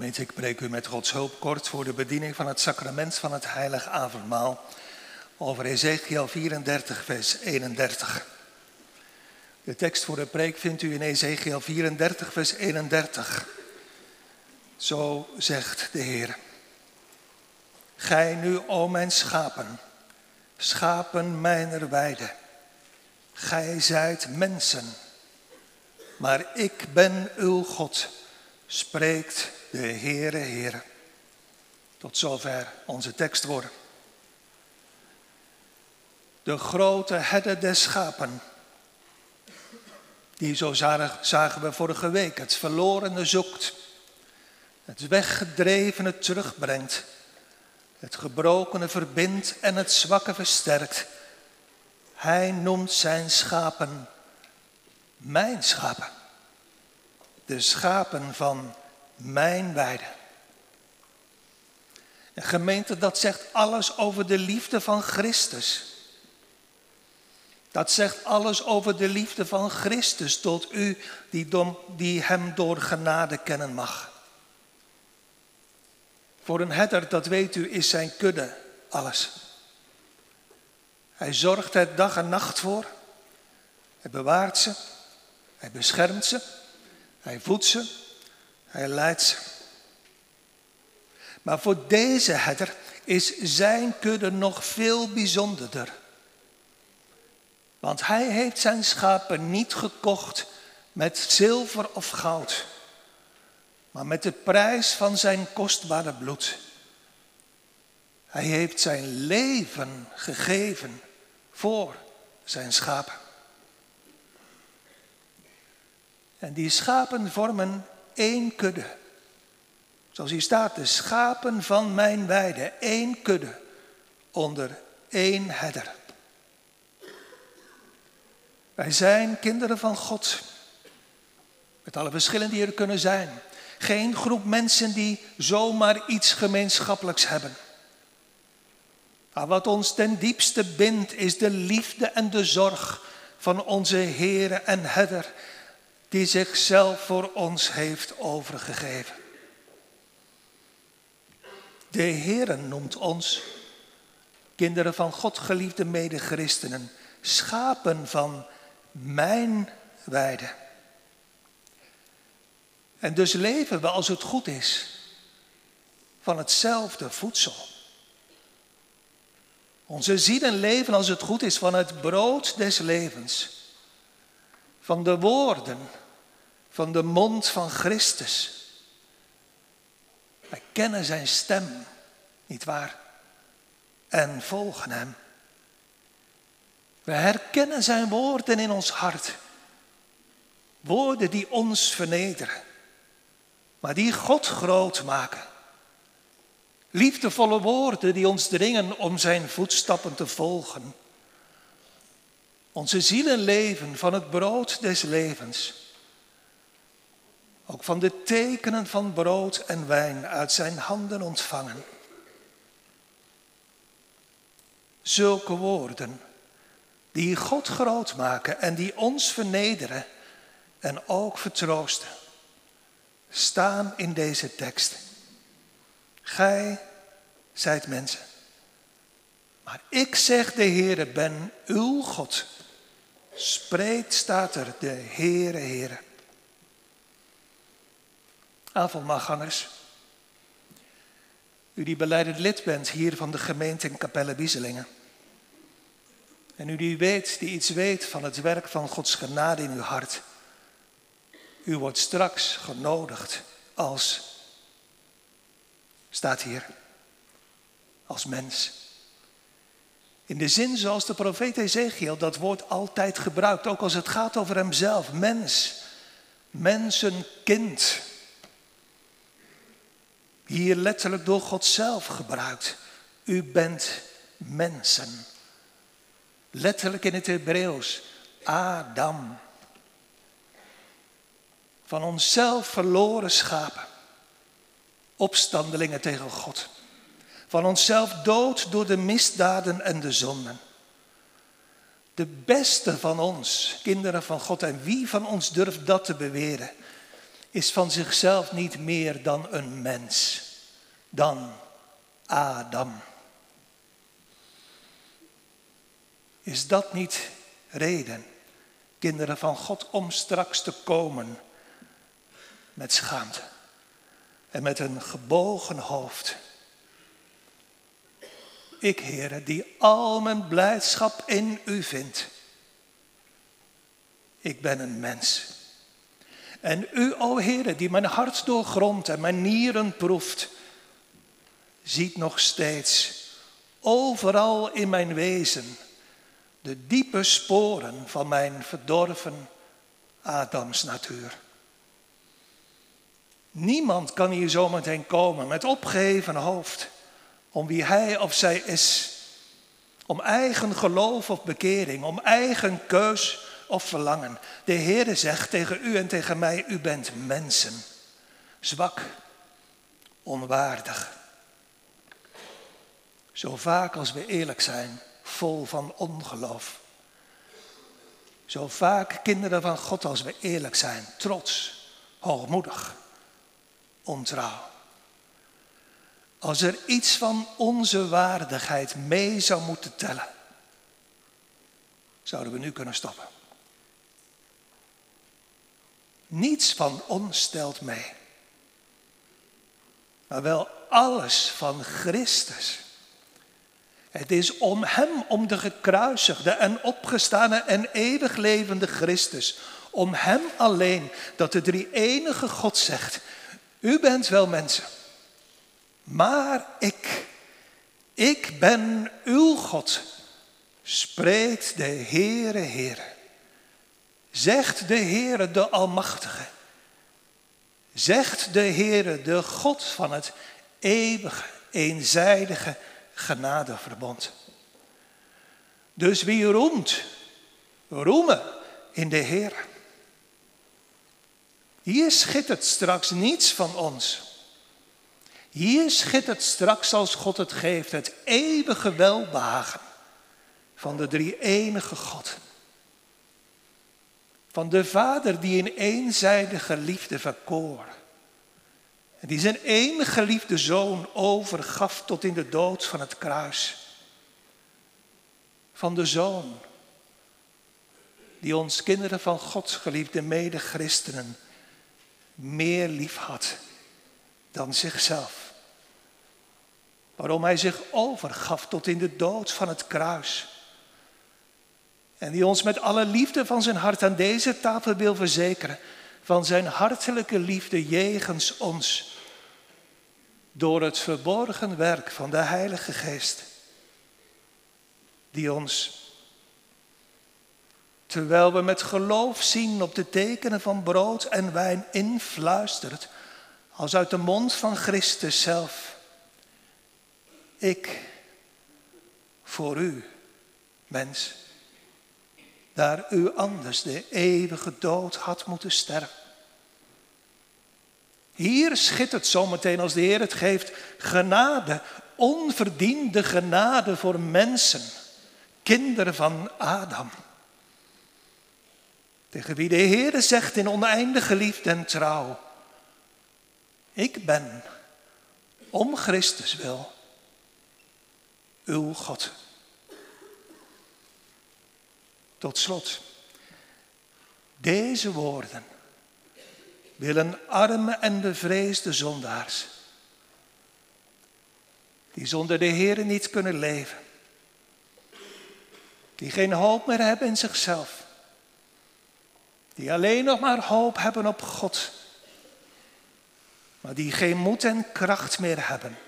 Gemeente, ik preek u met Gods hulp kort voor de bediening van het sacrament van het heilig avondmaal over Ezekiel 34, vers 31. De tekst voor de preek vindt u in Ezekiel 34, vers 31. Zo zegt de Heer. Gij nu, o mijn schapen, schapen mijner weide. Gij zijt mensen, maar ik ben uw God, spreekt de Heere Heere. Tot zover onze tekstwoorden. De grote herder des schapen, die zo zagen we vorige week, het verlorene zoekt, het weggedrevene terugbrengt, het gebrokene verbindt en het zwakke versterkt. Hij noemt zijn schapen mijn schapen, de schapen van mijn weide. Een gemeente dat zegt alles over de liefde van Christus. Dat zegt alles over de liefde van Christus tot u die, die hem door genade kennen mag. Voor een herder, dat weet u, is zijn kudde alles. Hij zorgt er dag en nacht voor. Hij bewaart ze. Hij beschermt ze. Hij voedt ze. Hij leidt ze. Maar voor deze herder is zijn kudde nog veel bijzonderder. Want hij heeft zijn schapen niet gekocht met zilver of goud, maar met de prijs van zijn kostbare bloed. Hij heeft zijn leven gegeven voor zijn schapen. En die schapen vormen één kudde. Zoals hier staat, de schapen van mijn weide, één kudde onder één herder. Wij zijn kinderen van God. Met alle verschillen die er kunnen zijn. Geen groep mensen die zomaar iets gemeenschappelijks hebben. Maar wat ons ten diepste bindt is de liefde en de zorg van onze Heere en Herder, die zichzelf voor ons heeft overgegeven. De Heere noemt ons, kinderen van God, geliefde medechristenen, schapen van mijn weide. En dus leven we als het goed is van hetzelfde voedsel. Onze zielen leven als het goed is van het brood des levens. Van de woorden van de mond van Christus. Wij kennen zijn stem, niet waar? En volgen hem. We herkennen zijn woorden in ons hart. Woorden die ons vernederen, maar die God groot maken. Liefdevolle woorden die ons dringen om zijn voetstappen te volgen. Onze zielen leven van het brood des levens. Ook van de tekenen van brood en wijn uit zijn handen ontvangen. Zulke woorden die God groot maken en die ons vernederen en ook vertroosten, staan in deze tekst. Gij zijt mensen. Maar ik zeg de Heere ben uw God. Spreekt staat er de Heere Heere. Avondmaalgangers. U die beleidend lid bent hier van de gemeente in Capelle Wieselingen. En u die weet, die iets weet van het werk van Gods genade in uw hart. U wordt straks genodigd als, staat hier, als mens. In de zin zoals de profeet Ezekiel dat woord altijd gebruikt, ook als het gaat over hemzelf, mens, mensenkind. Hier letterlijk door God zelf gebruikt. U bent mensen. Letterlijk in het Hebreeuws, Adam. Van onszelf verloren schapen. Opstandelingen tegen God. Van onszelf dood door de misdaden en de zonden. De beste van ons, kinderen van God, en wie van ons durft dat te beweren, is van zichzelf niet meer dan een mens, dan Adam. Is dat niet reden, kinderen van God, om straks te komen met schaamte en met een gebogen hoofd? Ik, Heere, die al mijn blijdschap in u vind. Ik ben een mens. En u, o Heere, die mijn hart doorgrondt en mijn nieren proeft, ziet nog steeds overal in mijn wezen de diepe sporen van mijn verdorven Adams natuur. Niemand kan hier zometeen komen met opgeheven hoofd om wie hij of zij is. Om eigen geloof of bekering, om eigen keus of verlangen. De Heere zegt tegen u en tegen mij, u bent mensen. Zwak, onwaardig. Zo vaak als we eerlijk zijn, vol van ongeloof. Zo vaak kinderen van God als we eerlijk zijn, trots, hoogmoedig, ontrouw. Als er iets van onze waardigheid mee zou moeten tellen, zouden we nu kunnen stoppen. Niets van ons stelt mee, maar wel alles van Christus. Het is om Hem, om de gekruisigde en opgestane en eeuwig levende Christus, om Hem alleen, dat de drie enige God zegt, u bent wel mensen. Maar ik, ik ben uw God, spreekt de Heere Heere. Zegt de Heere de Almachtige. Zegt de Heere de God van het eeuwige, eenzijdige genadeverbond. Dus wie roemt, roemen in de Heer. Hier schittert straks niets van ons. Hier schittert straks als God het geeft, het eeuwige welbehagen van de drie enige God. Van de Vader die in eenzijdige liefde verkoor. En die zijn enige geliefde zoon overgaf tot in de dood van het kruis. Van de zoon die ons kinderen van God, geliefde mede-christenen, meer lief had dan zichzelf. Waarom hij zich overgaf tot in de dood van het kruis. En die ons met alle liefde van zijn hart aan deze tafel wil verzekeren van zijn hartelijke liefde jegens ons. Door het verborgen werk van de Heilige Geest. Die ons, terwijl we met geloof zien op de tekenen van brood en wijn influistert als uit de mond van Christus zelf. Ik voor u, mens, daar u anders de eeuwige dood had moeten sterven. Hier schittert zometeen als de Heer het geeft genade, onverdiende genade voor mensen, kinderen van Adam. Tegen wie de Heer zegt in oneindige liefde en trouw, ik ben, om Christus wil, uw God. Tot slot, deze woorden willen arme en bevreesde zondaars, die zonder de Heer niet kunnen leven, die geen hoop meer hebben in zichzelf, die alleen nog maar hoop hebben op God maar die geen moed en kracht meer hebben.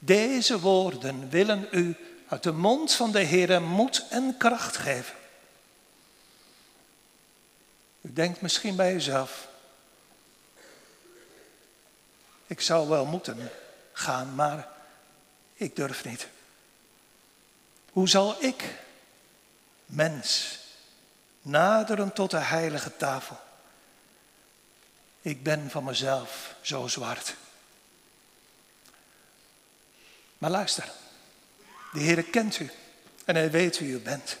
Deze woorden willen u uit de mond van de Heer moed en kracht geven. U denkt misschien bij uzelf, ik zou wel moeten gaan, maar ik durf niet. Hoe zal ik, mens, naderen tot de heilige tafel? Ik ben van mezelf zo zwart. Maar luister, de Heer kent u en hij weet wie u bent.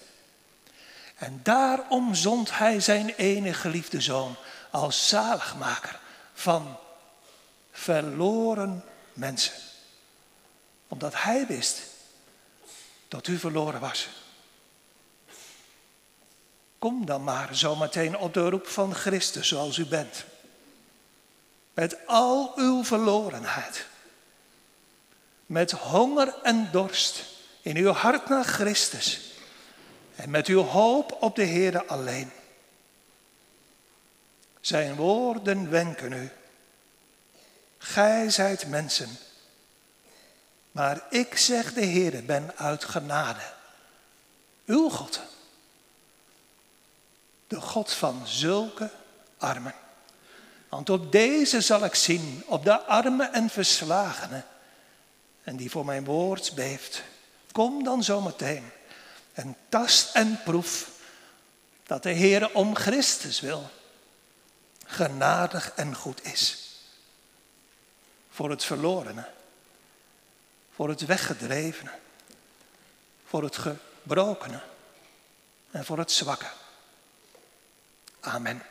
En daarom zond hij zijn enige geliefde zoon als zaligmaker, van verloren mensen. Omdat hij wist dat u verloren was. Kom dan maar zometeen op de roep van Christus zoals u bent. Met al uw verlorenheid. Met honger en dorst in uw hart naar Christus. En met uw hoop op de Heer alleen. Zijn woorden wenken u. Gij zijt mensen. Maar ik zeg de Heer, ben uit genade. Uw God. De God van zulke armen. Want op deze zal ik zien, op de armen en verslagenen. En die voor mijn woord beeft. Kom dan zometeen en tast en proef dat de Heer om Christus wil genadig en goed is. Voor het verlorene, voor het weggedrevene, voor het gebrokene en voor het zwakke. Amen.